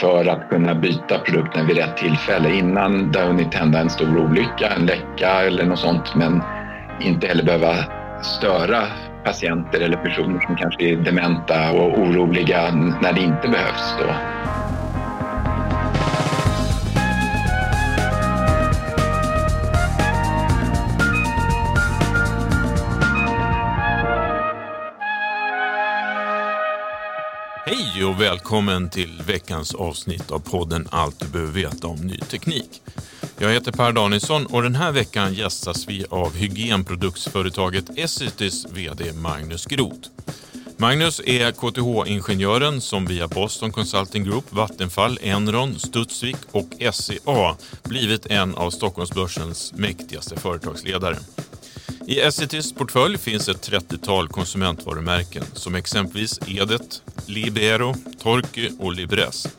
för att kunna byta produkten vid rätt tillfälle innan det har hunnit hända en stor olycka, en läcka eller något sånt. Men inte heller behöva störa patienter eller personer som kanske är dementa och oroliga när det inte behövs. Då. Hej och välkommen till veckans avsnitt av podden Allt du behöver veta om ny teknik. Jag heter Per Danielsson och den här veckan gästas vi av hygienproduktsföretaget Essitys VD Magnus Groth. Magnus är KTH-ingenjören som via Boston Consulting Group, Vattenfall, Enron, Studsvik och SCA blivit en av Stockholmsbörsens mäktigaste företagsledare. I Essitys portfölj finns ett 30-tal konsumentvarumärken som exempelvis Edet, Libero, Torky och Libresse.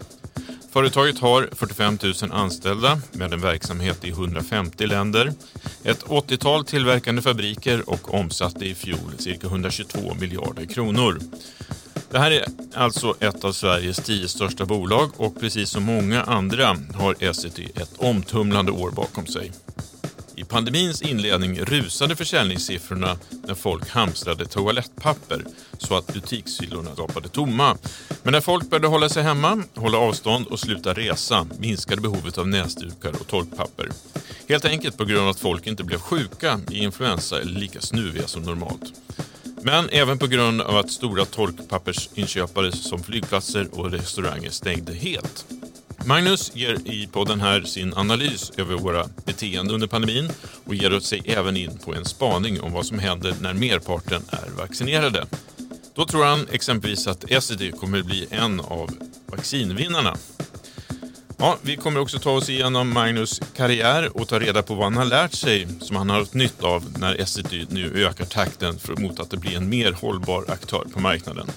Företaget har 45 000 anställda med en verksamhet i 150 länder, ett 80-tal tillverkande fabriker och omsatte i fjol cirka 122 miljarder kronor. Det här är alltså ett av Sveriges tio största bolag och precis som många andra har Essity ett omtumlande år bakom sig. I pandemins inledning rusade försäljningssiffrorna när folk hamstrade toalettpapper så att butikshyllorna gapade tomma. Men när folk började hålla sig hemma, hålla avstånd och sluta resa minskade behovet av näsdukar och torkpapper. Helt enkelt på grund av att folk inte blev sjuka i influensa eller lika snuviga som normalt. Men även på grund av att stora torkpappersinköpare som flygplatser och restauranger stängde helt. Magnus ger i podden här sin analys över våra beteenden under pandemin och ger sig även in på en spaning om vad som händer när merparten är vaccinerade. Då tror han exempelvis att Essity kommer bli en av vaccinvinnarna. Ja, vi kommer också ta oss igenom Magnus karriär och ta reda på vad han har lärt sig som han har haft nytta av när Essity nu ökar takten mot att det blir en mer hållbar aktör på marknaden.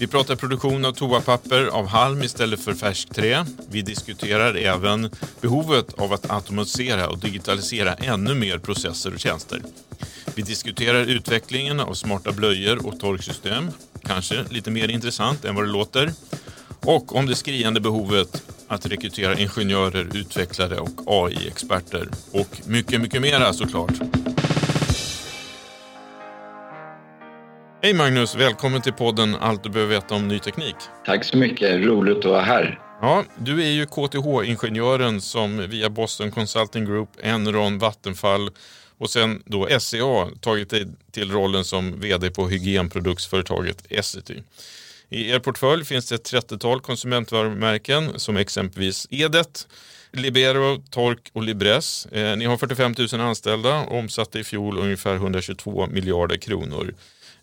Vi pratar produktion av toapapper av halm istället för färskt trä. Vi diskuterar även behovet av att automatisera och digitalisera ännu mer processer och tjänster. Vi diskuterar utvecklingen av smarta blöjor och torksystem. Kanske lite mer intressant än vad det låter. Och om det skriande behovet att rekrytera ingenjörer, utvecklare och AI-experter. Och mycket, mycket mera såklart. Hej Magnus, välkommen till podden Allt du behöver veta om ny teknik. Tack så mycket, roligt att vara här. Ja, du är ju KTH-ingenjören som via Boston Consulting Group, Enron, Vattenfall och sen då SCA tagit dig till rollen som vd på hygienproduktsföretaget Essity. I er portfölj finns det ett 30-tal konsumentvarumärken som exempelvis Edet, Libero, Tork och Libress. Eh, ni har 45 000 anställda och omsatte i fjol ungefär 122 miljarder kronor.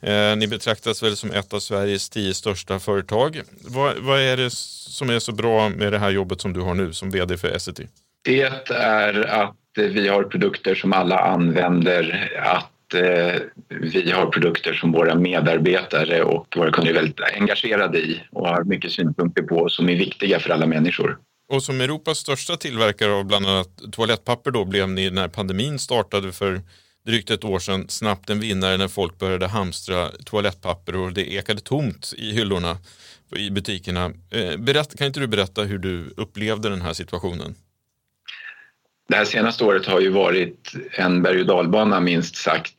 Eh, ni betraktas väl som ett av Sveriges tio största företag. Vad, vad, är det som är så bra med det här jobbet som du har nu som vd för Essity? Det är att vi har produkter som alla använder, att eh, vi har produkter som våra medarbetare och våra kunder är väldigt engagerade i och har mycket synpunkter på som är viktiga för alla människor. Och som Europas största tillverkare av bland annat toalettpapper då blev ni när pandemin startade för drygt ett år sedan snabbt en vinnare när folk började hamstra toalettpapper och det ekade tomt i hyllorna i butikerna. Eh, berätta, kan inte du berätta hur du upplevde den här situationen? Det här senaste året har ju varit en berg och dalbana minst sagt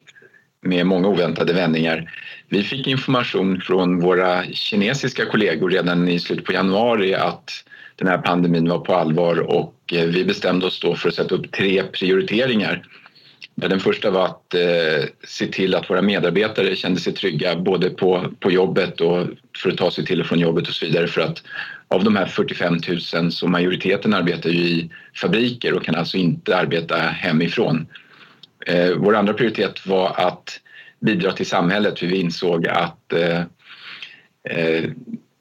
med många oväntade vändningar. Vi fick information från våra kinesiska kollegor redan i slutet på januari att den här pandemin var på allvar och eh, vi bestämde oss då för att sätta upp tre prioriteringar. Den första var att eh, se till att våra medarbetare kände sig trygga både på, på jobbet och för att ta sig till och från jobbet och så vidare för att av de här 45 000 så majoriteten arbetar ju i fabriker och kan alltså inte arbeta hemifrån. Eh, vår andra prioritet var att bidra till samhället för vi insåg att eh, eh,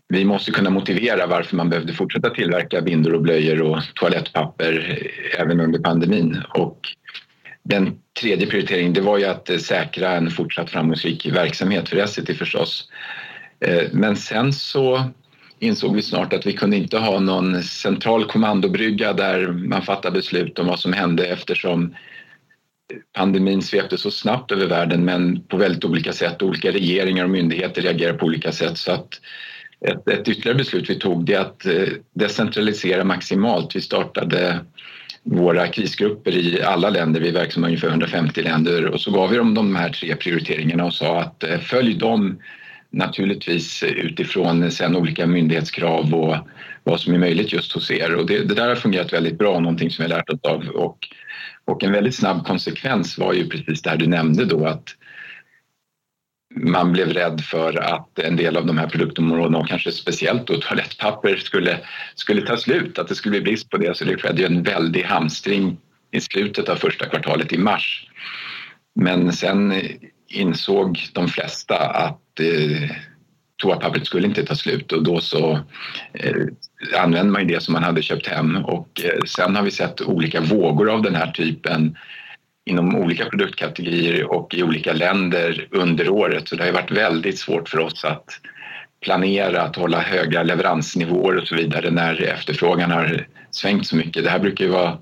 vi måste kunna motivera varför man behövde fortsätta tillverka bindor och blöjor och toalettpapper eh, även under pandemin. Och den tredje prioriteringen det var ju att eh, säkra en fortsatt framgångsrik verksamhet för Essity förstås. Eh, men sen så insåg vi snart att vi kunde inte ha någon central kommandobrygga där man fattar beslut om vad som hände eftersom pandemin svepte så snabbt över världen men på väldigt olika sätt. Olika regeringar och myndigheter reagerar på olika sätt. Så att ett, ett ytterligare beslut vi tog det är att eh, decentralisera maximalt. Vi startade våra krisgrupper i alla länder, vi är verksamma i ungefär 150 länder och så gav vi dem de här tre prioriteringarna och sa att eh, följ dem naturligtvis utifrån sen olika myndighetskrav och vad som är möjligt just hos er. Och det, det där har fungerat väldigt bra, någonting som vi har lärt oss av. Och, och en väldigt snabb konsekvens var ju precis det här du nämnde då att man blev rädd för att en del av de här produktområdena och kanske speciellt då toalettpapper skulle, skulle ta slut, att det skulle bli brist på det. Så det skedde ju en väldig hamstring i slutet av första kvartalet i mars. Men sen insåg de flesta att eh, toapappret skulle inte ta slut och då så eh, använde man det som man hade köpt hem och eh, sen har vi sett olika vågor av den här typen inom olika produktkategorier och i olika länder under året så det har varit väldigt svårt för oss att planera, att hålla höga leveransnivåer och så vidare när efterfrågan har svängt så mycket. Det här brukar ju vara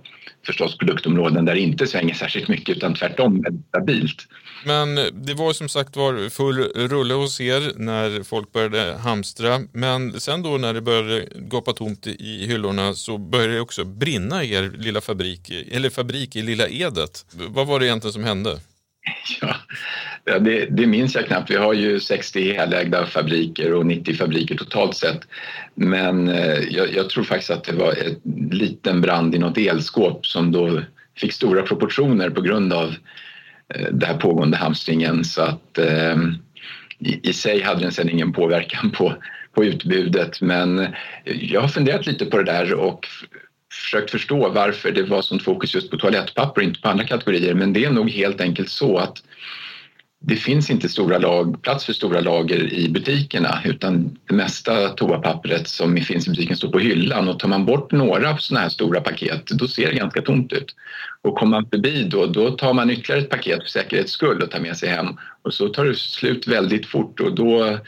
förstås produktområden där det inte svänger särskilt mycket utan tvärtom väldigt stabilt. Men det var som sagt var full rulle hos er när folk började hamstra. Men sen då när det började gapa tomt i hyllorna så började det också brinna i er lilla fabrik, eller fabrik i Lilla Edet. Vad var det egentligen som hände? Ja, det, det minns jag knappt. Vi har ju 60 helägda fabriker och 90 fabriker totalt sett. Men eh, jag, jag, tror faktiskt att det var en liten brand i något elskåp som då fick stora proportioner på grund av eh, den här pågående hamstringen. Så att eh, i, i, sig hade den sedan ingen påverkan på, på utbudet. Men eh, jag har funderat lite på det där och försökt förstå varför det var sånt fokus just på toalettpapper och inte på andra kategorier. Men det är nog helt enkelt så att det finns inte stora lag, plats för stora lager i butikerna utan det mesta toapappret som finns i butiken står på hyllan och tar man bort några sådana här stora paket då ser det ganska tomt ut. Och kommer man förbi då, då tar man ytterligare ett paket för säkerhets skull och tar med sig hem och så tar det slut väldigt fort och då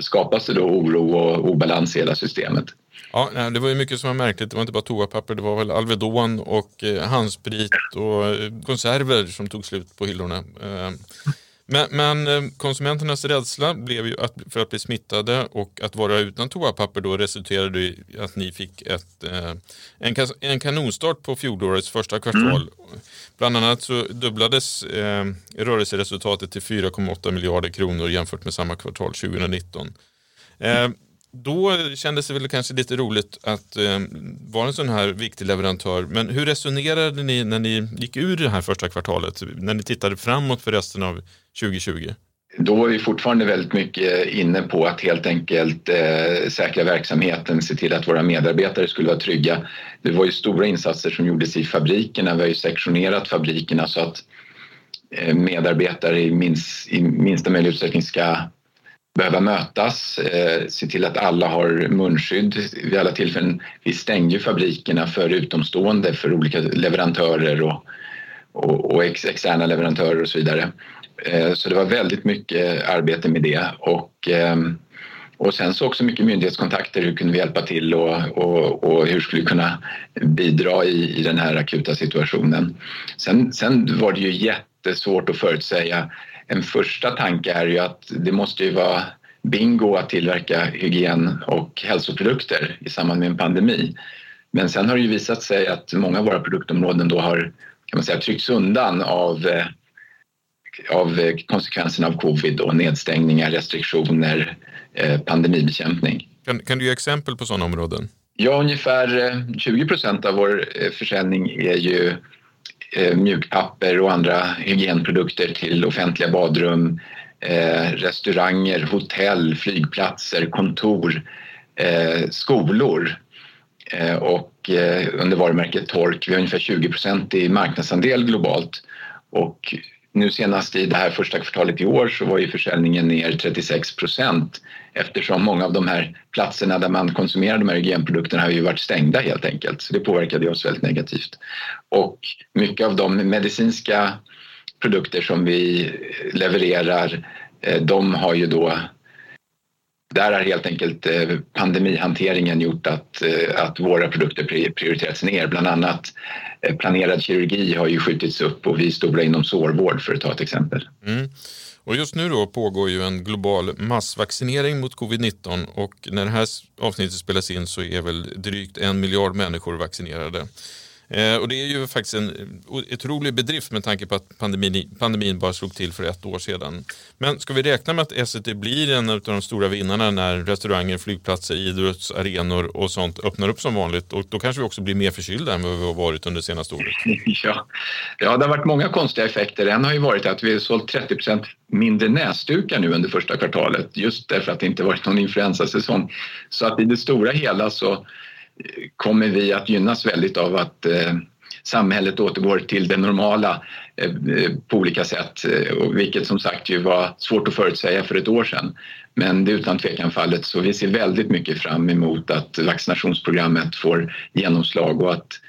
skapas det då oro och obalans i hela systemet. Ja, det var ju mycket som var märkligt. Det var inte bara toapapper, det var väl Alvedon och eh, handsprit och eh, konserver som tog slut på hyllorna. Eh, men, men, eh, konsumenternas rädsla blev ju att, för att bli smittade och att vara utan toapapper då resulterade i att ni fick ett, eh, en, en kanonstart på fjolårets första kvartal. Mm. Bland annat så dubblades eh, rörelseresultatet till 4,8 miljarder kronor jämfört med samma kvartal 2019. Eh, då kändes det väl kanske lite roligt att eh, vara en sån här viktig leverantör. Men hur resonerade ni när ni gick ur det här första kvartalet? När ni tittade framåt för resten av 2020? då var vi fortfarande väldigt mycket inne på att helt enkelt eh, säkra verksamheten, se till att våra medarbetare skulle vara trygga. Det var ju stora insatser som gjordes i fabrikerna. Vi har ju sektionerat fabrikerna så att eh, medarbetare i, minst, i minsta möjliga utsträckning ska behöva mötas, eh, se till att alla har munskydd vid alla tillfällen. Vi stängde ju fabrikerna för utomstående, för olika leverantörer och, och, och ex, externa leverantörer och så vidare. Eh, så det var väldigt mycket arbete med det och, ehm, och sen så också mycket myndighetskontakter. Hur kunde vi hjälpa till och, och, och hur skulle vi kunna bidra i, i den här akuta situationen? Sen, sen var det ju jättesvårt att förutsäga. En första tanke är ju att det måste ju vara bingo att tillverka hygien och hälsoprodukter i samband med en pandemi. Men sen har det ju visat sig att många av våra produktområden då har kan man säga, tryckts undan av eh, av eh, konsekvenserna av covid och nedstängningar, restriktioner, eh, pandemibekämpning. Kan, kan du ge exempel på sådana områden? Ja, ungefär 20 eh, procent av vår försäljning är ju Eh, mjukpapper och andra hygienprodukter till offentliga badrum, eh, restauranger, hotell, flygplatser, kontor, eh, skolor och under varumärket Tork. Vi har ungefär 20 i marknadsandel globalt och nu senast i det här första kvartalet i år så var ju försäljningen ner 36 procent eftersom många av de här platserna där man konsumerar de här hygienprodukterna har ju varit stängda helt enkelt. Så det påverkade oss väldigt negativt. Och mycket av de medicinska produkter som vi levererar eh, de har ju då där har helt enkelt eh, pandemihanteringen gjort att, eh, att våra produkter prioriterats ner. Bland annat eh, planerad kirurgi har ju skjutits upp och vi är stora inom sårvård för att ta ett exempel. Mm. Och just nu då pågår ju en global massvaccinering mot covid-19 och när det här avsnittet spelas in så är väl drygt en miljard människor vaccinerade. Eh, och det är ju faktiskt en otrolig bedrift med tanke på att pandemin, pandemin bara slog till för ett år sedan. Men ska vi räkna med att Essity blir en av de stora vinnarna när restauranger, flygplatser, idrottsarenor och sånt öppnar upp som vanligt? Och då kanske vi också blir mer förkylda än vad vi har varit under det senaste året. Ja. ja, det har varit många konstiga effekter. En har ju varit att vi har sålt 30 procent mindre näsdukar nu under första kvartalet just därför att det inte varit någon influensasäsong. Så att i det stora hela så kommer vi att gynnas väldigt av att eh, samhället återgår till det normala eh, på olika sätt, eh, vilket som sagt ju var svårt att förutsäga för ett år sedan. Men det är utan tvekan fallet, så vi ser väldigt mycket fram emot att vaccinationsprogrammet får genomslag och att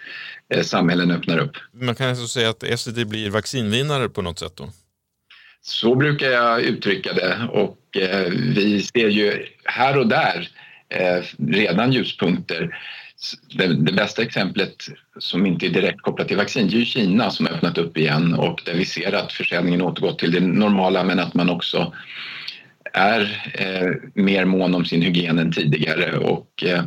samhällen öppnar upp. Man kan alltså säga att SVT blir vaccinvinnare på något sätt då? Så brukar jag uttrycka det och vi ser ju här och där Eh, redan ljuspunkter det, det, bästa exemplet som inte är direkt kopplat till vaccin det är ju Kina som har öppnat upp igen och där vi ser att försäljningen återgått till det normala men att man också är eh, mer mån om sin hygien än tidigare och eh,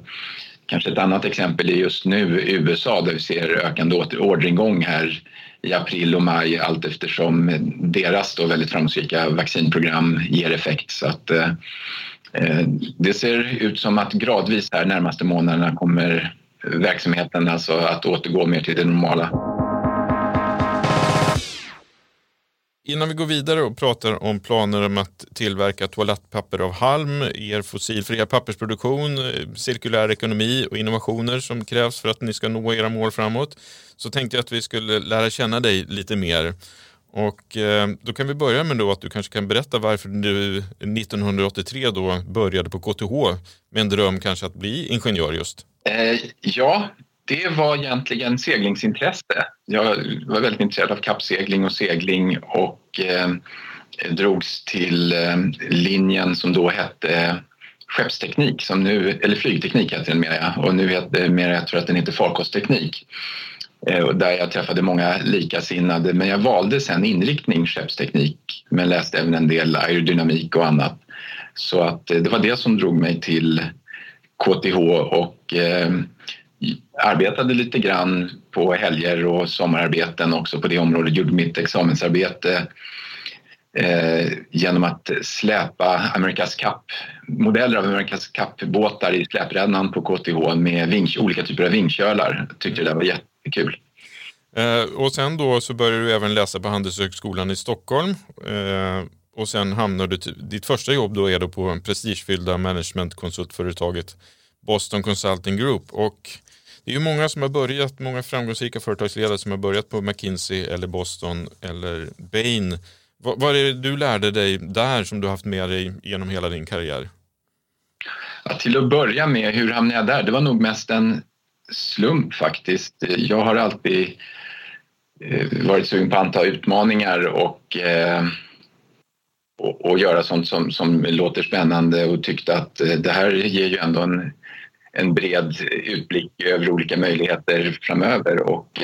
kanske ett annat exempel är just nu USA där vi ser ökande orderingång här i april och maj allt eftersom deras då väldigt framgångsrika vaccinprogram ger effekt. Så att, Eh, Eh, det ser ut som att gradvis här närmaste månaderna kommer verksamheten alltså att återgå mer till det normala. Innan vi går vidare och pratar om planer om att tillverka toalettpapper av halm, er fossilfria pappersproduktion, eh, cirkulär ekonomi och innovationer som krävs för att ni ska nå era mål framåt, så tänkte jag att vi skulle lära känna dig lite mer. Och eh, då kan vi börja med då att du kanske kan berätta varför du 1983 då började på KTH med en dröm kanske att bli ingenjör just. Eh, ja, det var egentligen seglingsintresse. Jag var väldigt intresserad av kappsegling och segling och eh, drogs till eh, linjen som då hette skeppsteknik, som nu, eller flygteknik heter den mer, och nu heter mer, jag tror att den heter farkostteknik. Eh, där jag träffade många likasinnade. Men jag valde sen inriktning skeppsteknik men läste även en del aerodynamik och annat. Så att eh, det var det som drog mig till KTH och eh, arbetade lite grann på helger och sommararbeten också på det området. Gjorde mitt examensarbete eh, genom att släpa Amerikas Cup, modeller av Amerikas Cup-båtar i släprännan på KTH med vink, olika typer av vingkölar. Jag tyckte det där var jätte kul. Eh, och sen då så började du även läsa på Handelshögskolan i Stockholm. Eh, och sen hamnar du, ditt första jobb då är då på en prestigefyllda managementkonsultföretaget Boston Consulting Group. Och det är ju många som har börjat, många framgångsrika företagsledare som har börjat på McKinsey eller Boston eller Bain. Vad, vad är det du lärde dig där som du haft med dig genom hela din karriär? Ja, till att börja med, hur hamnade jag där? Det var nog mest en slump faktiskt. Jag har alltid eh, varit sugen på att anta utmaningar och, eh, och, och, göra sånt som, som låter spännande och tyckte att eh, det här ger ju ändå en, en bred utblick över olika möjligheter framöver och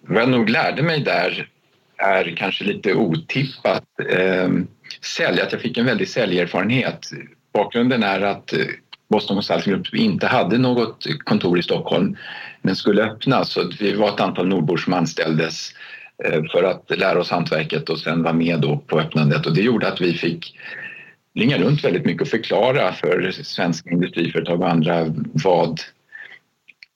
vad jag nog lärde mig där är kanske lite otippat eh, sälj, att jag fick en väldig säljerfarenhet. Bakgrunden är att Boston Consulting Group inte hade något kontor i Stockholm men skulle öppna så vi var ett antal nordbor som anställdes eh, för att lära oss hantverket och sen vara med då på öppnandet och det gjorde att vi fick ringa runt väldigt mycket och förklara för svenska industriföretag och andra vad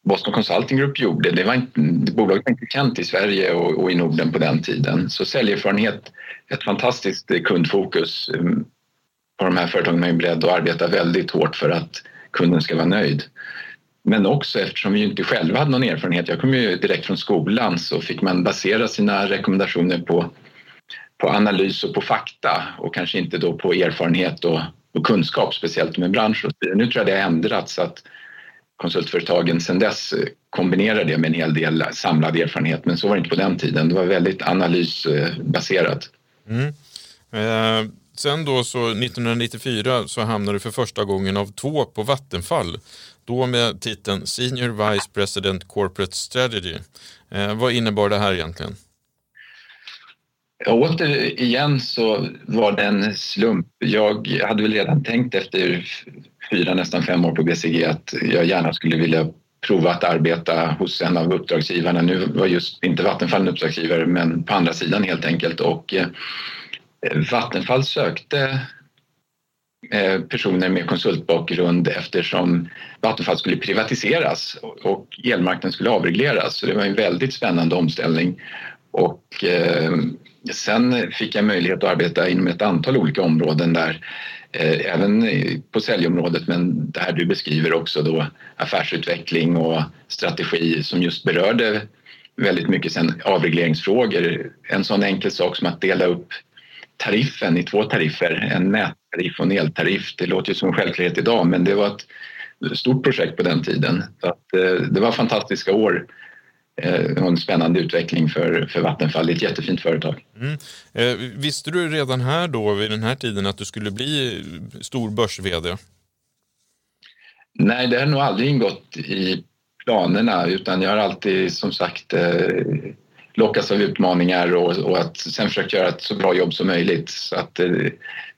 Boston Consulting Group gjorde. Det var inte, bolaget var inte känt i Sverige och, och, i Norden på den tiden. Så säljerfarenhet, ett fantastiskt kundfokus mm, på de här företagen är beredda att arbeta väldigt hårt för att kunden ska vara nöjd. Men också eftersom vi inte själva hade någon erfarenhet, jag kom ju direkt från skolan så fick man basera sina rekommendationer på, på analys och på fakta och kanske inte då på erfarenhet och, och kunskap, speciellt med bransch. Nu tror jag det har ändrats så att konsultföretagen sedan dess kombinerar det med en hel del samlad erfarenhet men så var det inte på den tiden. Det var väldigt analysbaserat. Mm. Uh sen då så 1994 så hamnade du för första gången av två på Vattenfall. Då med titeln Senior Vice President Corporate Strategy. Eh, vad innebar det här egentligen? Återigen så var det en slump. Jag hade väl redan tänkt efter fyra, nästan fem år på BCG att jag gärna skulle vilja prova att arbeta hos en av uppdragsgivarna. Nu var just inte Vattenfall en uppdragsgivare men på andra sidan helt enkelt och eh, Eh, Vattenfall sökte eh, personer med konsultbakgrund eftersom Vattenfall skulle privatiseras och elmarknaden skulle avregleras. Så det var en väldigt spännande omställning. Och eh, sen fick jag möjlighet att arbeta inom ett antal olika områden där även på säljområdet men det här du beskriver också då affärsutveckling och strategi som just berörde väldigt mycket sen avregleringsfrågor. En sån enkel sak som att dela upp tariffen i två tariffer, en nättariff och en eltariff. Det låter ju som en självklarhet idag men det var ett stort projekt på den tiden. Så att, eh, det var fantastiska år eh, och en spännande utveckling för, för Vattenfall. Det är ett jättefint företag. Mm. Eh, visste du redan här då vid den här tiden att du skulle bli stor börs-VD? Nej, det har nog aldrig ingått i planerna utan jag har alltid som sagt eh, lockas av utmaningar och, och, att sen försöka göra ett så bra jobb som möjligt. Så att, eh,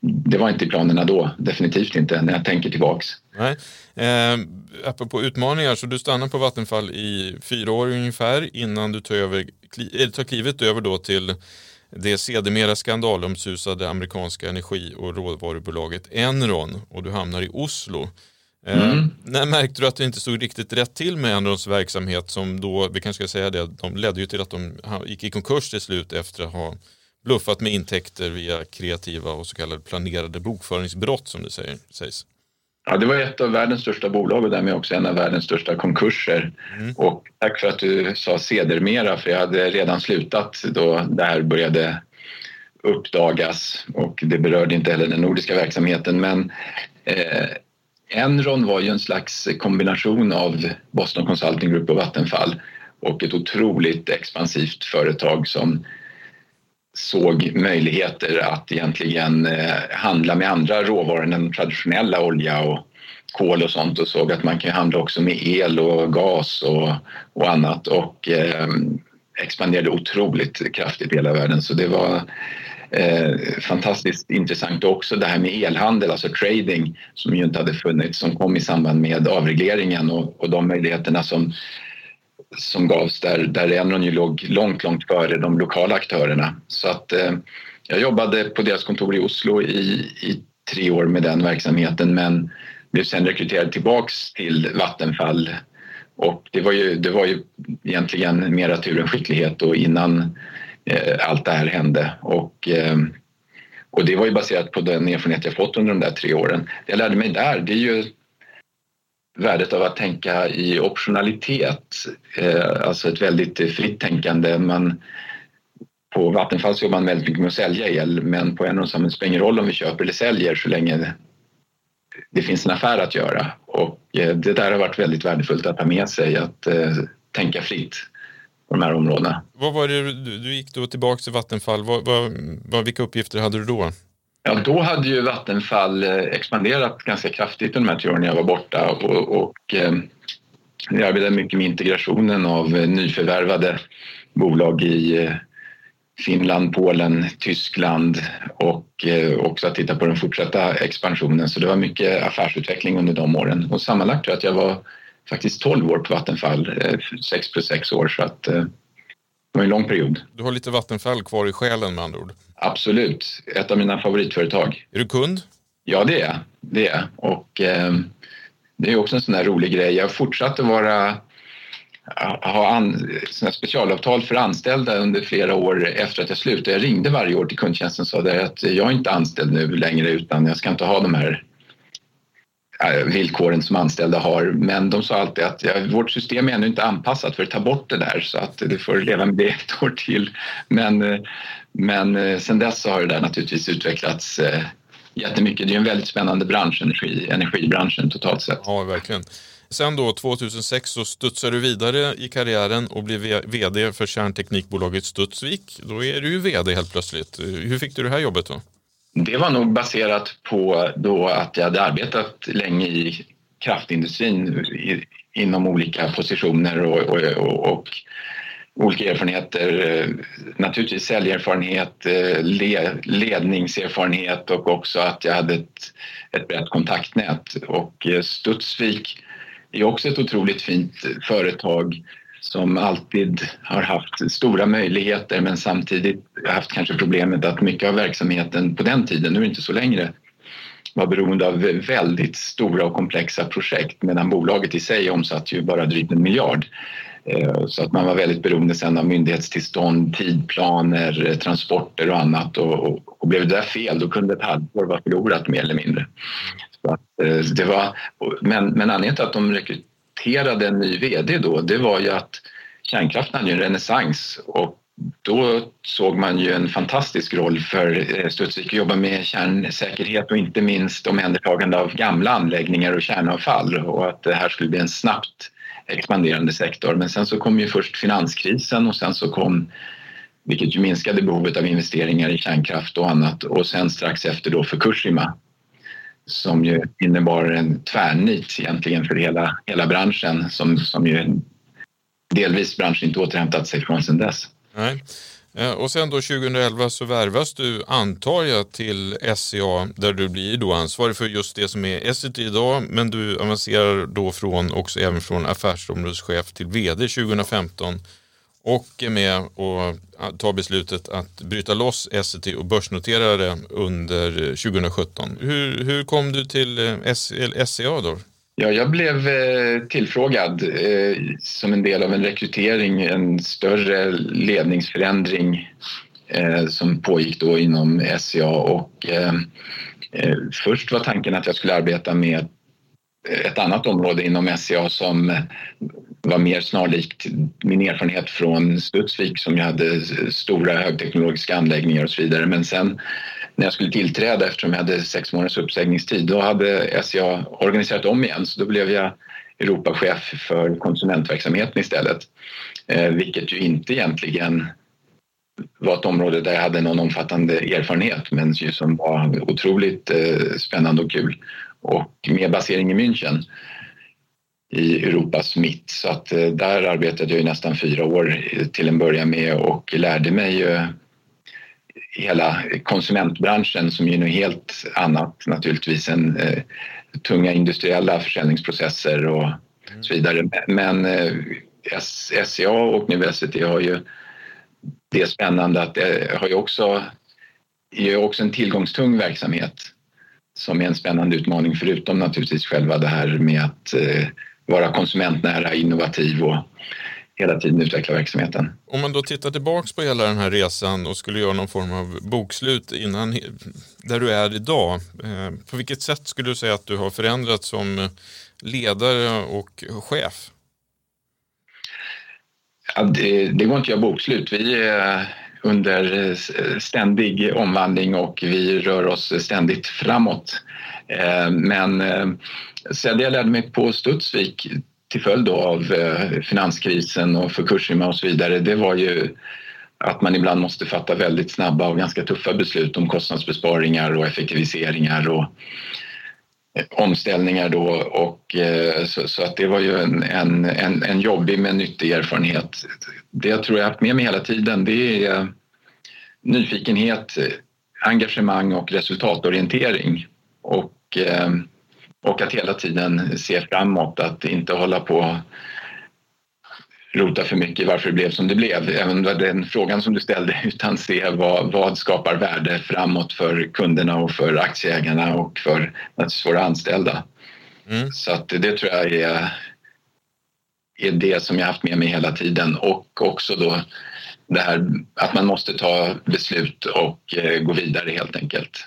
det var inte i planerna då, definitivt inte när jag tänker tillbaks. Nej. Eh, apropå utmaningar, så du stannar på Vattenfall i fyra år ungefär innan du tar, över, kli, eh, tar klivet över då till det sedermera skandalomsusade amerikanska energi och råvarubolaget Enron och du hamnar i Oslo. Eh, mm. när märkte du att det inte stod riktigt rätt till med Enrons verksamhet som då, vi kanske ska säga det, de ledde ju till att de gick i konkurs till slut efter att ha bluffat med intäkter via kreativa och så kallade planerade bokföringsbrott som det säger, sägs. Ja, det var ett av världens största bolag och därmed också en av världens största konkurser. Mm. Och tack för att du sa sedermera, för jag hade redan slutat då det här började uppdagas och det berörde inte heller den nordiska verksamheten. Men eh, Enron var ju en slags kombination av Boston Consulting Group och Vattenfall och ett otroligt expansivt företag som såg möjligheter att egentligen eh, handla med andra råvaror än traditionella olja och kol och sånt och såg att man kan handla också med el och gas och, och annat och eh, expanderade otroligt kraftigt i hela världen. Så det var eh, fantastiskt intressant också det här med elhandel, alltså trading som ju inte hade funnits, som kom i samband med avregleringen och, och de möjligheterna som som gavs där, där Enron ju låg långt, långt före de lokala aktörerna. Så att eh, jag jobbade på deras kontor i Oslo i, i tre år med den verksamheten men blev sen rekryterad tillbaks till Vattenfall och det var ju, det var ju egentligen mera tur än skicklighet och innan Eh, allt det här hände och, ehm, och det var ju baserat på den erfarenhet jag fått under de där tre åren. Det jag lärde mig där, det är ju värdet av att tänka i optionalitet, eh, alltså ett väldigt fritt tänkande. Man, på Vattenfall så jobbar man väldigt mycket med att sälja el men på en och samma spelar ingen roll om vi köper eller säljer så länge det finns en affär att göra. Och eh, det där har varit väldigt värdefullt att ha med sig, att tänka fritt på de här områdena. Vad var det, du gick då tillbaka till Vattenfall. Vad, vad, vilka uppgifter hade du då? Ja, då hade ju Vattenfall eh, expanderat ganska kraftigt under de här tre åren jag var borta och, och eh, jag arbetade mycket med integrationen av nyförvärvade bolag i Finland, Polen, Tyskland och eh, också att titta på den fortsatta expansionen. Så det var mycket affärsutveckling under de åren. Och sammanlagt tror jag att jag var faktiskt 12 år på Vattenfall, 6 plus 6 år. Så att, det var en lång period. Du har lite Vattenfall kvar i själen med andra ord? Absolut, ett av mina favoritföretag. Är du kund? Ja, det är det. Är. Och, eh, det är också en sån där rolig grej. Jag fortsatte vara ha an, specialavtal för anställda under flera år efter att jag slutade. Jag ringde varje år till kundtjänsten och sa att jag är inte anställd nu längre utan jag ska inte ha de här villkoren som anställda har. Men de sa alltid att ja, vårt system är ännu inte anpassat för att ta bort det där så att du får leva med det ett år till. Men, men eh, sen dess har det där naturligtvis utvecklats eh, jättemycket. Det är en väldigt spännande bransch, energi, energibranschen totalt sett. Ja, verkligen. Sen då 2006 så studsade du vidare i karriären och blev VD för kärnteknikbolaget Studsvik. Då är du ju VD helt plötsligt. Hur fick du det här jobbet då? Det var nog baserat på då att jag hade arbetat länge i kraftindustrin inom olika positioner och, och, och, och olika erfarenheter. Naturligtvis säljerfarenhet, ledningserfarenhet och också att jag hade ett, ett brett kontaktnät. Och eh, Studsvik är också ett otroligt fint företag som alltid har haft stora möjligheter men samtidigt haft kanske problemet att mycket av verksamheten på den tiden, nu är det inte så längre, var beroende av väldigt stora och komplexa projekt medan bolaget i sig omsatte ju bara drygt en miljard. Eh, så att man var väldigt beroende sen av myndighetstillstånd, tidplaner, eh, transporter och annat och, och blev det där fel då kunde ett halvår vara förlorat mer eller mindre. Eh, det var, men, men anledningen till att de rekryterade en ny VD då, det var ju att kärnkraften hade en renässans och då såg man ju en fantastisk roll för eh, Studsvik att jobba med kärnsäkerhet och inte minst omhändertagande av gamla anläggningar och kärnavfall och att det här skulle bli en snabbt expanderande sektor. Men sen så kom ju först finanskrisen och sen så kom vilket ju minskade behovet av investeringar i kärnkraft och annat och sen strax efter då Fukushima som ju innebar en tvärnit egentligen för hela, hela branschen som, som ju delvis branschen inte återhämtat sig från sedan dess. Nej. Eh, och sen då 2011 så värvas du, antar jag, till SCA där du blir då ansvarig för just det som är Essity idag, men du avancerar då från, också även från affärsområdeschef till VD 2015 och är med och tar beslutet att bryta loss SCT och börsnotera det under eh, 2017. Hur, hur kom du till eh, SCA då? Ja, jag blev eh, tillfrågad eh, som en del av en rekrytering, en större ledningsförändring som pågick då inom SCA och först var tanken att jag skulle arbeta med ett annat område inom SCA som var mer snarlikt min erfarenhet från Studsvik som ju hade stora högteknologiska anläggningar och så vidare. Men sen när jag skulle tillträda eftersom jag hade sex månaders uppsägningstid då hade SCA organiserat om igen så då blev jag Europachef för konsumentverksamheten istället. Eh, vilket ju inte egentligen var ett område där jag hade någon omfattande erfarenhet men som var otroligt eh, spännande och kul och med basering i München i Europas mitt. Så att eh, där arbetade jag i nästan fyra år till en början med och lärde mig ju hela konsumentbranschen som är något helt annat naturligtvis än eh, tunga industriella försäljningsprocesser och mm. så vidare. Men eh, SCA och nu SCT har ju det spännande att det har ju också, är också en tillgångstung verksamhet som är en spännande utmaning förutom naturligtvis själva det här med att eh, vara konsumentnära, innovativ och hela tiden utveckla verksamheten. Om man då tittar tillbaks på hela den här resan och skulle göra någon form av bokslut innan där du är idag. Eh, på vilket sätt skulle du säga att du har förändrats som ledare och chef? Ja, det, det går inte att göra bokslut. Vi är under eh, ständig omvandling och vi rör oss ständigt framåt. Eh, men eh, jag lärde mig på Studsvik till följd av eh, finanskrisen och för och så vidare, det var ju att man ibland måste fatta väldigt snabba och ganska tuffa beslut om kostnadsbesparingar och effektiviseringar och omställningar då och eh, så, så, att det var ju en, en, en, en jobbig men nyttig erfarenhet. Det jag tror jag haft med mig hela tiden det är eh, nyfikenhet, engagemang och resultatorientering och eh, och att hela tiden se framåt, att inte hålla på rota för mycket varför det blev som det blev. Även den frågan som du ställde, utan se vad, vad skapar värde framåt för kunderna och för aktieägarna och för våra anställda. Mm. Så att det tror jag är, är det som jag haft med mig hela tiden och också då det här att man måste ta beslut och eh, gå vidare helt enkelt.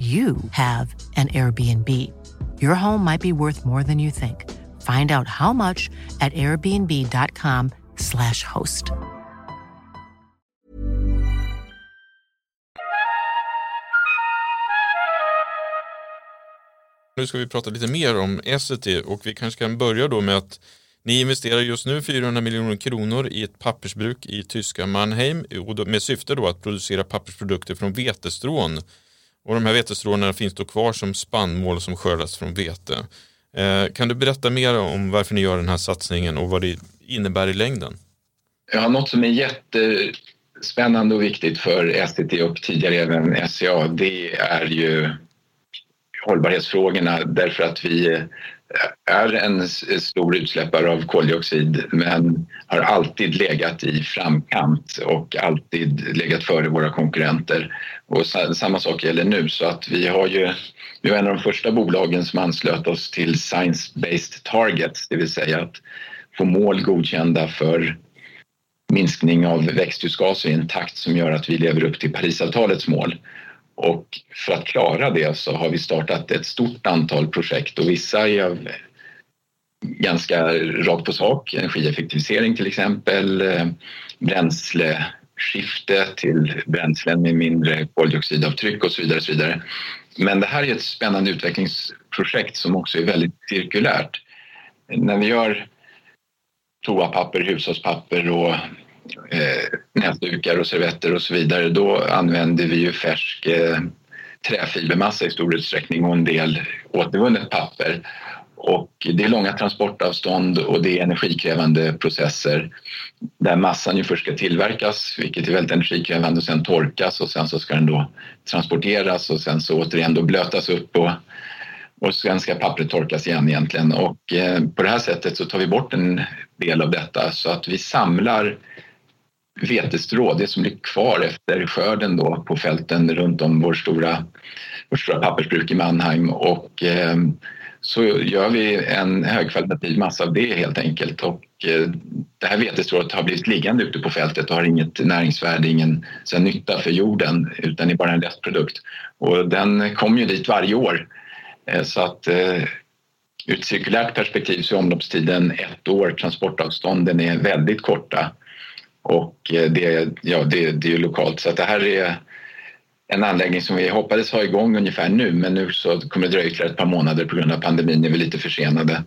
you have an Airbnb. Your home might be worth more than you think. Find out how much at airbnb.com slash host. Nu ska vi prata lite mer om Essity och vi kanske kan börja då med att ni investerar just nu 400 miljoner kronor i ett pappersbruk i tyska Mannheim med syfte då att producera pappersprodukter från vetestrån och de här vetestråna finns då kvar som spannmål som skördas från vete. Eh, kan du berätta mer om varför ni gör den här satsningen och vad det innebär i längden? Ja, något som är jättespännande och viktigt för STT och tidigare även SCA det är ju hållbarhetsfrågorna därför att vi är en stor utsläppare av koldioxid men har alltid legat i framkant och alltid legat före våra konkurrenter. Och samma sak gäller nu så att vi har ju vi var en av de första bolagen som anslöt oss till Science Based Targets, det vill säga att få mål godkända för minskning av växthusgaser i en takt som gör att vi lever upp till Parisavtalets mål. Och för att klara det så har vi startat ett stort antal projekt och vissa är ganska rakt på sak. Energieffektivisering till exempel, eh, bränsleskifte till bränslen med mindre koldioxidavtryck och så vidare. Och så vidare. Men det här är ett spännande utvecklingsprojekt som också är väldigt cirkulärt. När vi gör toapapper, hushållspapper och eh, näsdukar och servetter och så vidare, då använder vi ju färsk eh, träfibermassa i stor utsträckning och en del återvunnet papper. Och det är långa transportavstånd och det är energikrävande processer där massan ju först ska tillverkas, vilket är väldigt energikrävande, och sen torkas och sen så ska den då transporteras och sen så återigen då blötas upp och, och sen ska pappret torkas igen egentligen. Och eh, på det här sättet så tar vi bort en del av detta så att vi samlar vetestrå, det som blir kvar efter skörden då på fälten runt om vårt stora, vårt stora pappersbruk i Mannheim. Och eh, så gör vi en högkvalitativ massa av det helt enkelt. Och eh, det här vetestrået har blivit liggande ute på fältet och har inget näringsvärde, ingen så nytta för jorden utan är bara en restprodukt. Och den kommer ju dit varje år. Eh, så att eh, ur ett cirkulärt perspektiv så är omloppstiden ett år, transportavstånden är väldigt korta och eh, det, ja, det, det är lokalt så att det här är en anläggning som vi hoppades ha igång ungefär nu men nu så kommer det dröja ytterligare ett par månader på grund av pandemin, är vi lite försenade.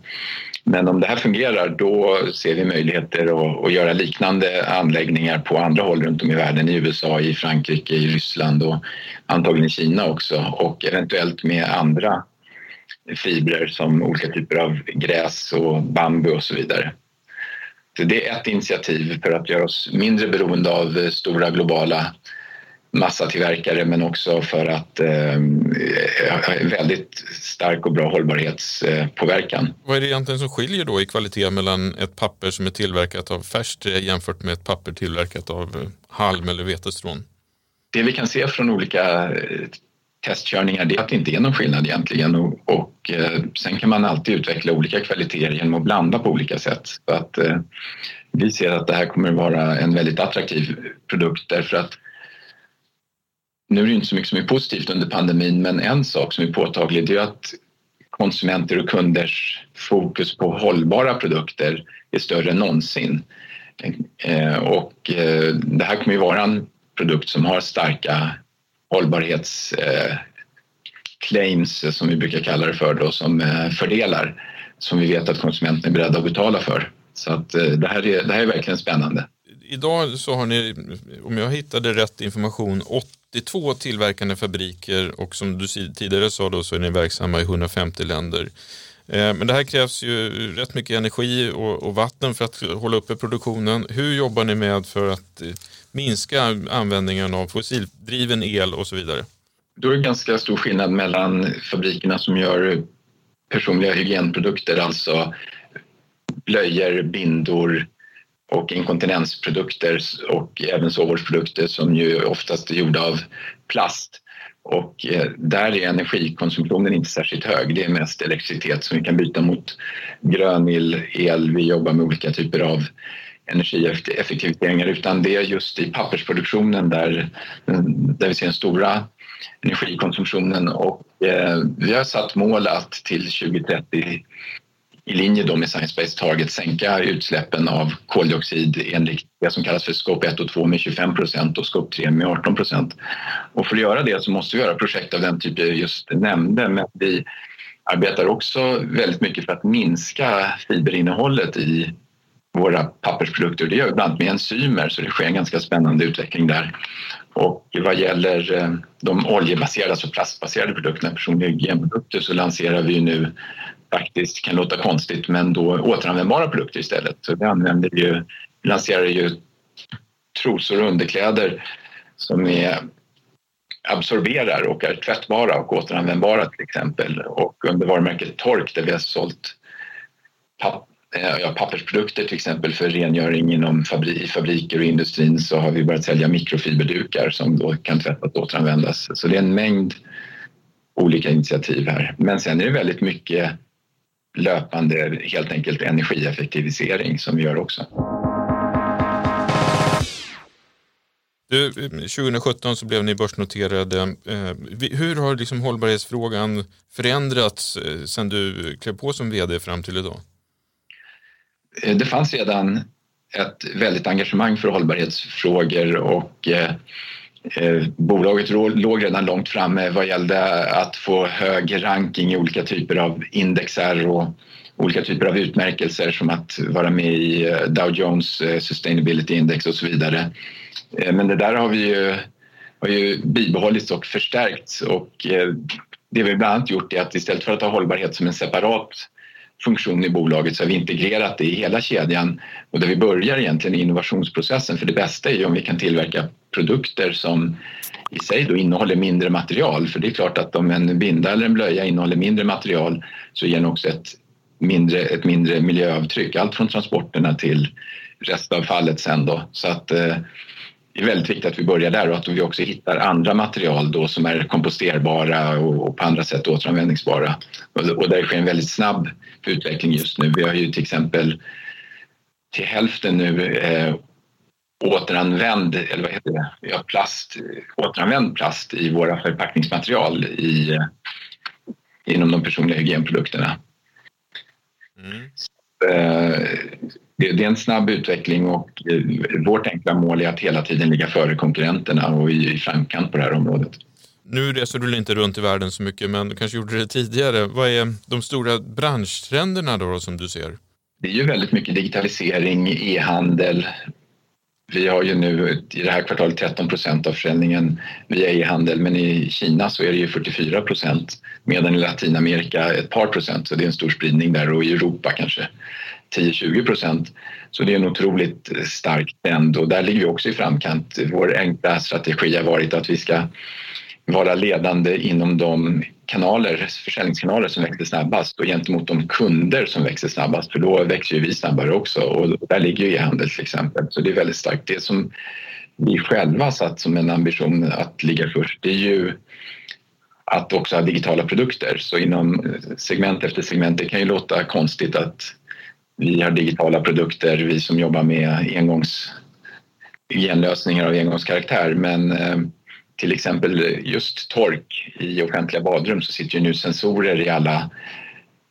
Men om det här fungerar då ser vi möjligheter att, att göra liknande anläggningar på andra håll runt om i världen, i USA, i Frankrike, i Ryssland och antagligen i Kina också och eventuellt med andra fibrer som olika typer av gräs och bambu och så vidare. Det är ett initiativ för att göra oss mindre beroende av stora globala massatillverkare men också för att eh, ha väldigt stark och bra hållbarhetspåverkan. Vad är det egentligen som skiljer då i kvalitet mellan ett papper som är tillverkat av färskt jämfört med ett papper tillverkat av eh, halm eller vetestrån? Det vi kan se från olika testkörningar, det är att det inte är någon skillnad egentligen och, och eh, sen kan man alltid utveckla olika kvaliteter genom att blanda på olika sätt. Så att, eh, vi ser att det här kommer att vara en väldigt attraktiv produkt därför att nu är det inte så mycket som är positivt under pandemin men en sak som är påtaglig är att konsumenter och kunders fokus på hållbara produkter är större än någonsin. Eh, och eh, det här kommer ju vara en produkt som har starka hållbarhetsclaims eh, eh, som vi brukar kalla det för då, som eh, fördelar som vi vet att konsumenten är beredda att betala för. Så att det här är, det här är verkligen spännande. Idag så har ni, om jag hittade rätt information, 82 tillverkande fabriker och som du tidigare sa då så är ni verksamma i 150 länder. Men det här krävs ju rätt mycket energi och, vatten för att hålla uppe produktionen. Hur jobbar ni med för att minska användningen av fossildriven el och så vidare? Då är det ganska stor skillnad mellan fabrikerna som gör personliga hygienprodukter, alltså blöjor, bindor, och inkontinensprodukter och även sovvårdsprodukter som ju oftast är gjorda av plast. Och eh, där är energikonsumtionen inte särskilt hög. Det är mest elektricitet som vi kan byta mot grön el. Vi jobbar med olika typer av energieffektiviseringar utan det är just i pappersproduktionen där, där vi ser den stora energikonsumtionen och eh, vi har satt mål att till 2030 i linje då med Science Based Target sänka utsläppen av koldioxid enligt det som kallas för Scope 1 och 2 med 25 procent och Scope 3 med 18 procent. Och för att göra det så måste vi göra projekt av den typ jag just nämnde men vi arbetar också väldigt mycket för att minska fiberinnehållet i våra pappersprodukter. Det gör vi bland annat med enzymer så det sker en ganska spännande utveckling där. Och vad gäller eh, de oljebaserade, alltså plastbaserade produkterna, personliga hygienprodukter, så lanserar vi nu faktiskt kan låta konstigt men då återanvändbara produkter istället. Så vi använder ju, lanserar ju trosor och underkläder som är absorberar och är tvättbara och återanvändbara till exempel. Och under varumärket Tork där vi har sålt papp, Eh, ja, pappersprodukter till exempel för rengöring inom fabri fabriker och industrin så har vi börjat sälja mikrofiberdukar som då kan tvättas och återanvändas. Så det är en mängd olika initiativ här. Men sen är det väldigt mycket löpande helt enkelt energieffektivisering som vi gör också. Du, 2017 så blev ni börsnoterade. Eh, hur har liksom hållbarhetsfrågan förändrats eh, sen sedan du klev på som vd fram till idag? Eh, det fanns redan ett väldigt engagemang för hållbarhetsfrågor och eh, eh, bolaget låg redan långt framme vad gällde att få hög ranking i olika typer av indexer och olika typer av utmärkelser som att vara med i Dow Jones Sustainability Index och så vidare. Men det där har vi ju, har ju bibehållits och förstärkts och det vi bland annat gjort är att istället för att ha hållbarhet som en separat funktion i bolaget så har vi integrerat det i hela kedjan. Och där vi börjar egentligen innovationsprocessen för det bästa är ju om vi kan tillverka produkter som i sig då innehåller mindre material. För det är klart att om en binda eller en blöja innehåller mindre material så ger den också ett mindre, ett mindre miljöavtryck, allt från transporterna till restavfallet sen då. Så att eh, det är väldigt viktigt att vi börjar där och att vi också hittar andra material då som är komposterbara och på andra sätt återanvändningsbara. Och där sker en väldigt snabb utveckling just nu. Vi har ju till exempel till hälften nu eh, återanvänd, eller vad heter det, ja, plast, återanvänd plast i våra förpackningsmaterial i, eh, inom de personliga hygienprodukterna. Mm. Eh, det, är en snabb utveckling och eh, vårt enkla mål är att hela tiden ligga före konkurrenterna och i framkant på det här området. Nu reser du inte runt i världen så mycket, men du kanske gjorde det tidigare. Vad är de stora branschtrenderna då som du ser? Det är ju väldigt mycket digitalisering, e-handel. Vi har ju nu i det här kvartalet 13 procent av försäljningen via e-handel, men i Kina så är det ju 44 procent, medan i Latinamerika ett par procent, så det är en stor spridning där och i Europa kanske 10-20 procent. Så det är en otroligt stark trend och där ligger vi också i framkant. Vår enkla strategi har varit att vi ska vara ledande inom de kanaler, försäljningskanaler som växer snabbast och gentemot de kunder som växer snabbast för då växer ju vi snabbare också och där ligger ju e-handel till exempel. Så det är väldigt starkt. Det som vi själva satt som en ambition att ligga först det är ju att också ha digitala produkter. Så inom segment efter segment, det kan ju låta konstigt att vi har digitala produkter, vi som jobbar med engångs genlösningar av engångskaraktär. Men eh, till exempel just tork i offentliga badrum så sitter ju nu sensorer i alla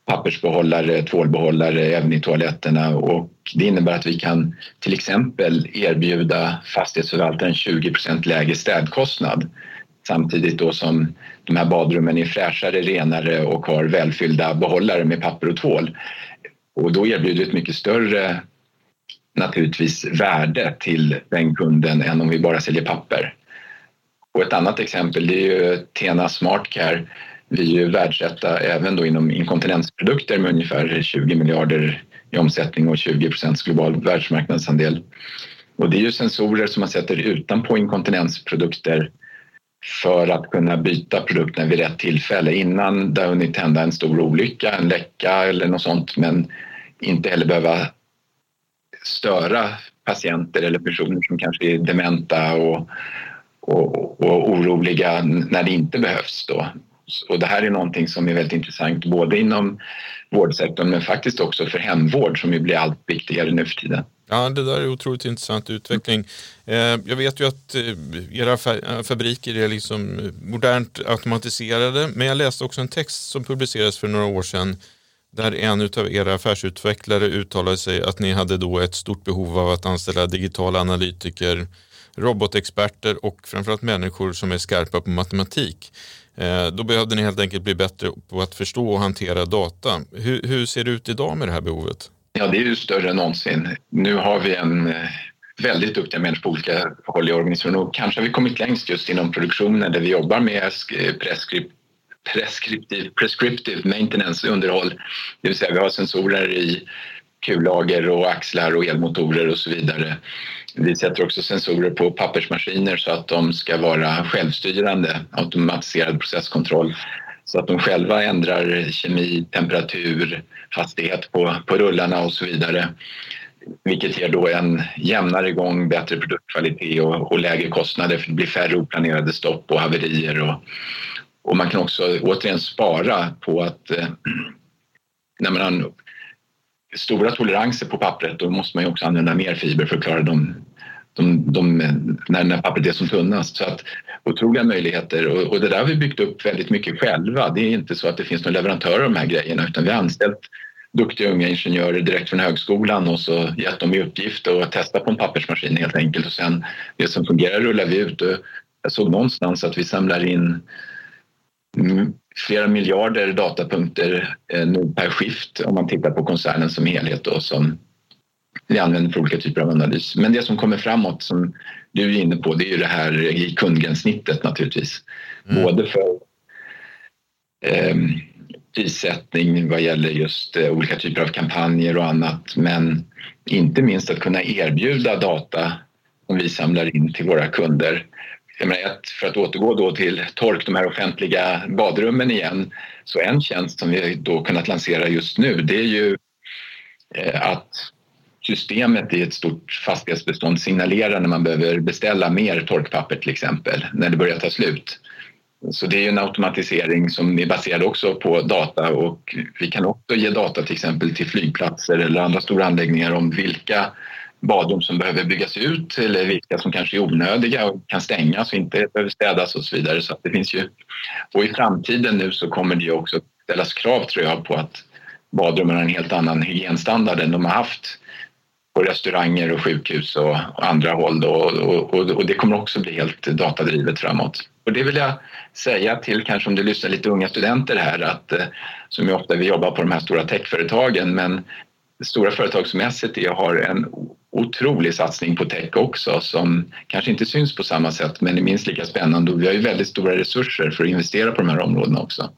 pappersbehållare, tvålbehållare, även i toaletterna och det innebär att vi kan till exempel erbjuda fastighetsförvaltaren 20% lägre städkostnad samtidigt då som de här badrummen är fräschare, renare och har välfyllda behållare med papper och tvål. Och då erbjuder ett mycket större naturligtvis värde till den kunden än om vi bara säljer papper. Och ett annat exempel det är ju Tena SmartCare. Vi är ju världsetta även då inom inkontinensprodukter med ungefär 20 miljarder i omsättning och 20 procents global världsmarknadsandel. Och det är ju sensorer som man sätter utanpå inkontinensprodukter för att kunna byta produkten vid rätt tillfälle innan det har hunnit hända en stor olycka, en läcka eller något sånt men inte heller behöva störa patienter eller personer som kanske är dementa och, och, och oroliga när det inte behövs. Då. Och det här är någonting som är väldigt intressant både inom vårdsektorn men faktiskt också för hemvård som ju blir allt viktigare nu för tiden. Ja, det där är otroligt intressant utveckling. Eh, jag vet ju att eh, era eh, fabriker är liksom modernt automatiserade, men jag läste också en text som publicerades för några år sedan där en av era affärsutvecklare uttalade sig att ni hade då ett stort behov av att anställa digitala analytiker, robotexperter och framförallt människor som är skarpa på matematik. Eh, då behövde ni helt enkelt bli bättre på att förstå och hantera data. Hur, hur ser det ut idag med det här behovet? Ja, det är ju större än någonsin. Nu har vi en eh, väldigt duktiga människor på olika håll i organisationen och kanske har vi kommit längst just inom produktionen där vi jobbar med preskript prescriptive, prescriptive maintenance, underhåll. Det vill säga vi har sensorer i kullager och axlar och elmotorer och så vidare. Vi sätter också sensorer på pappersmaskiner så att de ska vara självstyrande, automatiserad processkontroll så att de själva ändrar kemi, temperatur, hastighet på, på rullarna och så vidare. Vilket ger då en jämnare gång, bättre produktkvalitet och, och lägre kostnader för det blir färre oplanerade stopp och haverier. Och, och man kan också återigen spara på att eh, när man stora toleranser på pappret då måste man ju också använda mer fiber för att klara de, de, de, när, när pappret är som tunnast. Så att otroliga möjligheter och, och det där har vi byggt upp väldigt mycket själva. Det är inte så att det finns några leverantörer av de här grejerna utan vi har anställt duktiga unga ingenjörer direkt från högskolan och så gett dem i uppgift att testa på en pappersmaskin helt enkelt och sen det som fungerar rullar vi ut. Och jag såg någonstans att vi samlar in flera miljarder datapunkter eh, nu per skift om man tittar på koncernen som helhet då, som vi använder för olika typer av analys. Men det som kommer framåt som du är inne på det är ju det här i kundgränssnittet naturligtvis. Mm. Både för eh, prissättning vad gäller just eh, olika typer av kampanjer och annat men inte minst att kunna erbjuda data som vi samlar in till våra kunder ett, för att återgå då till tork, de här offentliga badrummen igen, så en tjänst som vi då kunnat lansera just nu det är ju eh, att systemet i ett stort fastighetsbestånd signalerar när man behöver beställa mer torkpapper till exempel, när det börjar ta slut. Så det är en automatisering som är baserad också på data och vi kan också ge data till exempel till flygplatser eller andra stora anläggningar om vilka badrum som behöver byggas ut eller vilka som kanske är onödiga och kan stängas och inte behöver städas och så vidare. Så det finns ju, och i framtiden nu så kommer det ju också ställas krav tror jag på att badrummen har en helt annan hygienstandard än de har haft på restauranger och sjukhus och, andra håll då, och, och, och, det kommer också bli helt datadrivet framåt. Och det vill jag säga till kanske om du lyssnar lite unga studenter här att eh, som ju ofta vi jobbar på de här stora techföretagen men stora företag som Essity har en otrolig satsning på tech också som kanske inte syns på samma sätt men är minst lika spännande och vi har ju väldigt stora resurser för att investera på de här områdena också.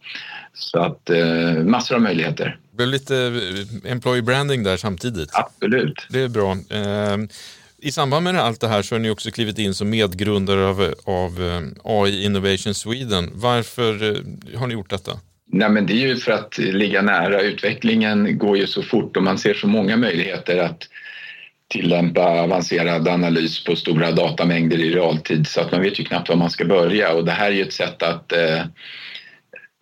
Så att eh, massor av möjligheter. Det blev lite eh, employee branding där samtidigt. Absolut. Det är bra. Eh, I samband med allt det här så har ni också klivit in som medgrundare av, av eh, AI Innovation Sweden. Varför eh, har ni gjort detta? Nej, men det är ju för att ligga nära. Utvecklingen går ju så fort och man ser så många möjligheter att tillämpa avancerad analys på stora datamängder i realtid så att man vet ju knappt var man ska börja och det här är ju ett sätt att eh,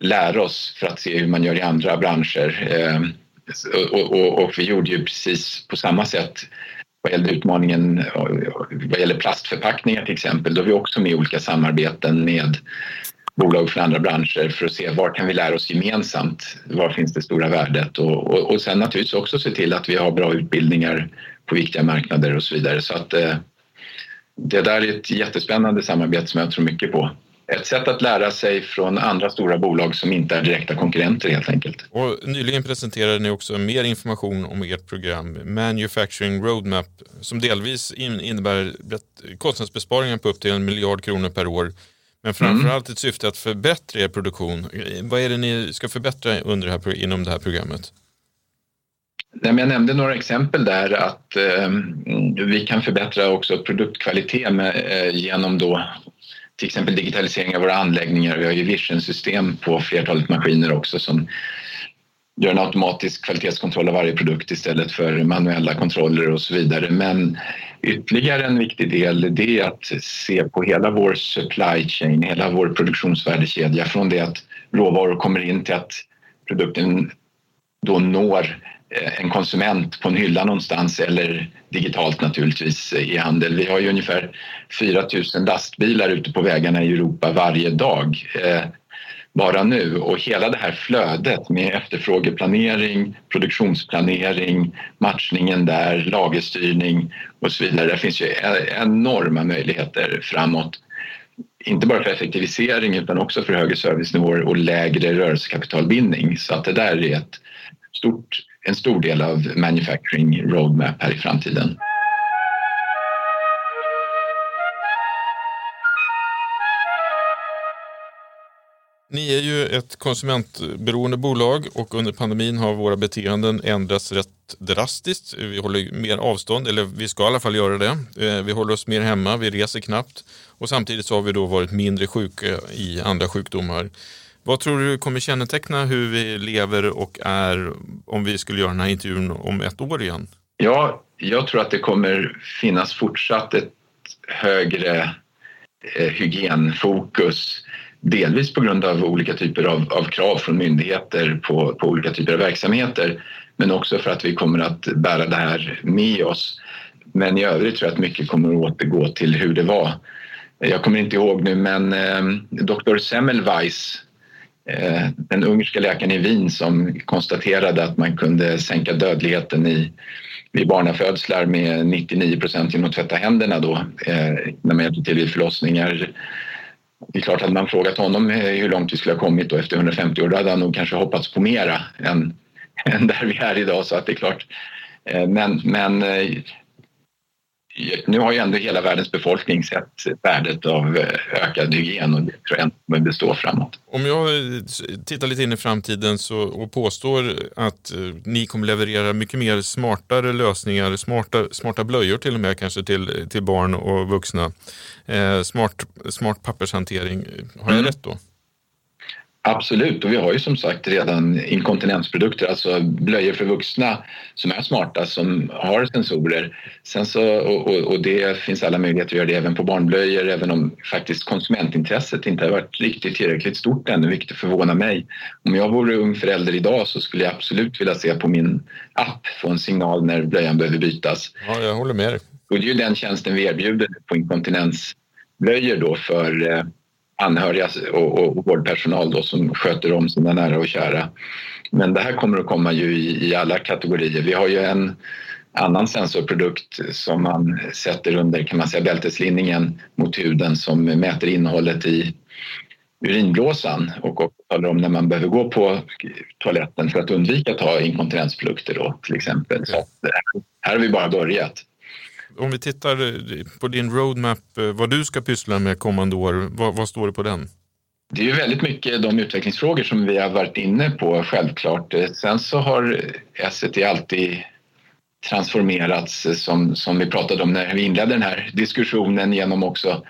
lära oss för att se hur man gör i andra branscher. Eh, och, och, och, vi gjorde ju precis på samma sätt vad gäller utmaningen vad gäller plastförpackningar till exempel. Då är vi också med i olika samarbeten med bolag från andra branscher för att se var kan vi lära oss gemensamt? Var finns det stora värdet? Och, och, och sen naturligtvis också se till att vi har bra utbildningar på viktiga marknader och så vidare. Så att eh, det där är ett jättespännande samarbete som jag tror mycket på. Ett sätt att lära sig från andra stora bolag som inte är direkta konkurrenter helt enkelt. Och nyligen presenterade ni också mer information om ert program Manufacturing Roadmap som delvis innebär kostnadsbesparingar på upp till en miljard kronor per år men framförallt ett syfte att förbättra er produktion. Vad är det ni ska förbättra under det här, inom det här programmet? Jag nämnde några exempel där att eh, vi kan förbättra också produktkvalitet eh, genom då till exempel digitalisering av våra anläggningar. Vi har ju vision-system på flertalet maskiner också som gör en automatisk kvalitetskontroll av varje produkt istället för manuella kontroller och så vidare. Men ytterligare en viktig del det är att se på hela vår supply chain, hela vår produktionsvärdekedja från det att råvaror kommer in till att produkten då når Eh, en konsument på en hylla någonstans eller digitalt naturligtvis eh, i handel. Vi har ju ungefär 4 000 lastbilar ute på vägarna i Europa varje dag eh, bara nu och hela det här flödet med efterfrågeplanering, produktionsplanering, matchningen där, lagerstyrning och så vidare. Det finns ju e-, enorma möjligheter framåt. Inte bara för effektivisering utan också för högre servicenivåer och lägre rörelsekapitalbindning. Så att det där är ett stort, en stor del av manufacturing roadmap här i framtiden. Ni är ju ett konsumentberoende bolag och under pandemin har våra beteenden ändrats rätt drastiskt. Vi håller mer avstånd, eller vi ska i alla fall göra det. Eh, vi håller oss mer hemma, vi reser knappt och samtidigt så har vi då varit mindre sjuka i andra sjukdomar. Vad tror du kommer känneteckna hur vi lever och är om vi skulle göra den här intervjun om ett år igen? Ja, jag tror att det kommer finnas fortsatt ett högre eh, hygienfokus delvis på grund av olika typer av, av krav från myndigheter på, på, olika typer av verksamheter men också för att vi kommer att bära det här med oss. Men i övrigt tror jag att mycket kommer att återgå till hur det var. Jag kommer inte ihåg nu men eh, Dr. Semmelweis Eh, den ungerska läkaren i Wien som konstaterade att man kunde sänka dödligheten i, vid barnafödslar med 99 procent genom att tvätta händerna då, eh, när man hjälpte till vid förlossningar det är klart, hade man frågat honom eh, hur långt vi skulle ha kommit då efter 150 år, då hade han nog kanske hoppats på mera än, än där vi är idag. Så att det är klart. Eh, men, men eh, nu har ju ändå hela världens befolkning sett värdet av eh, ökad hygien och det tror jag kommer bestå framåt. Om jag tittar lite in i framtiden så, och påstår att ni kommer leverera mycket mer smartare lösningar, smarta, smarta blöjor till och med kanske till, till barn och vuxna. Eh, smart, smart pappershantering, har jag mm. rätt då? Absolut, och vi har ju som sagt redan inkontinensprodukter, alltså blöjor för vuxna som är smarta, som har sensorer. Sen så, och, och, det finns alla möjligheter att göra det även på barnblöjor, även om faktiskt konsumentintresset inte har varit riktigt tillräckligt stort ännu, vilket förvånar mig. Om jag vore ung förälder idag så skulle jag absolut vilja se på min app få en signal när blöjan behöver bytas. Ja, jag håller med dig. Och det är ju den tjänsten vi erbjuder på inkontinensblöjor då för eh, anhöriga och, och vårdpersonal då som sköter om sina nära och kära. Men det här kommer att komma ju i, i alla kategorier. Vi har ju en annan sensorprodukt som man sätter under kan man säga, bälteslinningen mot huden som mäter innehållet i urinblåsan och talar om när man behöver gå på toaletten för att undvika att ta inkontinensprodukter då, till exempel. Så eh, här har vi bara börjat om vi tittar eh, på din roadmap, eh, vad du ska pyssla med kommande år, vad, vad står det på den? Det är ju väldigt mycket de utvecklingsfrågor som vi har varit inne på, självklart. Eh, sen så har SET alltid transformerats som, som vi pratade om när vi inledde den här diskussionen genom också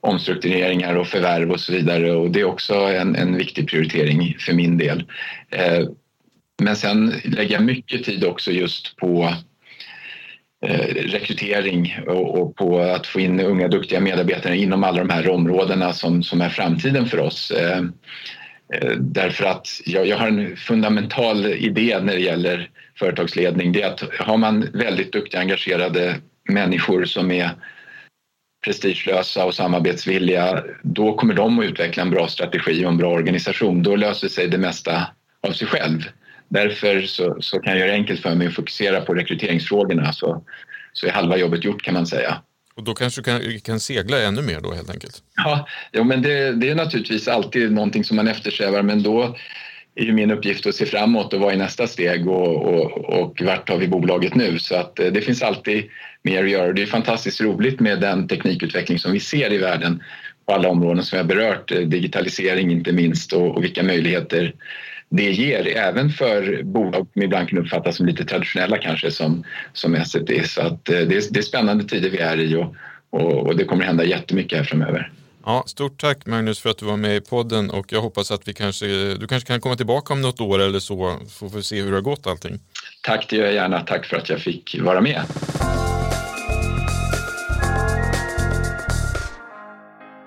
omstruktureringar och förvärv och så vidare och det är också en, en viktig prioritering för min del. Men sen lägger jag mycket tid också just på Eh, rekrytering och, på att få in unga duktiga medarbetare inom alla de här områdena som, som är framtiden för oss. Eh, eh, därför att jag, jag, har en fundamental idé när det gäller företagsledning. Det är att har man väldigt duktiga engagerade människor som är prestigelösa och samarbetsvilliga, då kommer de att utveckla en bra strategi och en bra organisation. Då löser sig det mesta av sig själv. Därför så, så, kan jag göra det enkelt för mig att fokusera på rekryteringsfrågorna så, så är halva jobbet gjort kan man säga. Och då kanske du kan, kan segla ännu mer då helt enkelt? Ja, ja men det, det är naturligtvis alltid någonting som man eftersträvar men då är ju min uppgift att se framåt och vad är nästa steg och, och, och vart har vi bolaget nu? Så att eh, det finns alltid mer att göra. Det är fantastiskt roligt med den teknikutveckling som vi ser i världen på alla områden som jag berört, eh, digitalisering inte minst och, och vilka möjligheter det ger även för bolag som ibland kan uppfattas som lite traditionella kanske som, som SET. Så att eh, det, är, det är spännande tider vi är i och, och, och det kommer hända jättemycket här framöver. Ja, stort tack Magnus för att du var med i podden och jag hoppas att vi kanske, du kanske kan komma tillbaka om något år eller så så får vi se hur det har gått allting. Tack, det gör jag gärna. Tack för att jag fick vara med.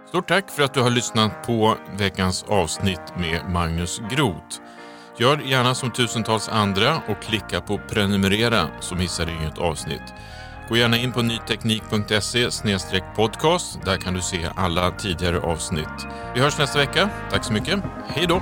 Stort tack för att du har lyssnat på veckans avsnitt med Magnus Groth. Gör gärna som tusentals andra och klicka på prenumerera så missar du inget avsnitt. Gå gärna in på nyteknik.se podcast. Där kan du se alla tidigare avsnitt. Vi hörs nästa vecka. Tack så mycket. Hej då!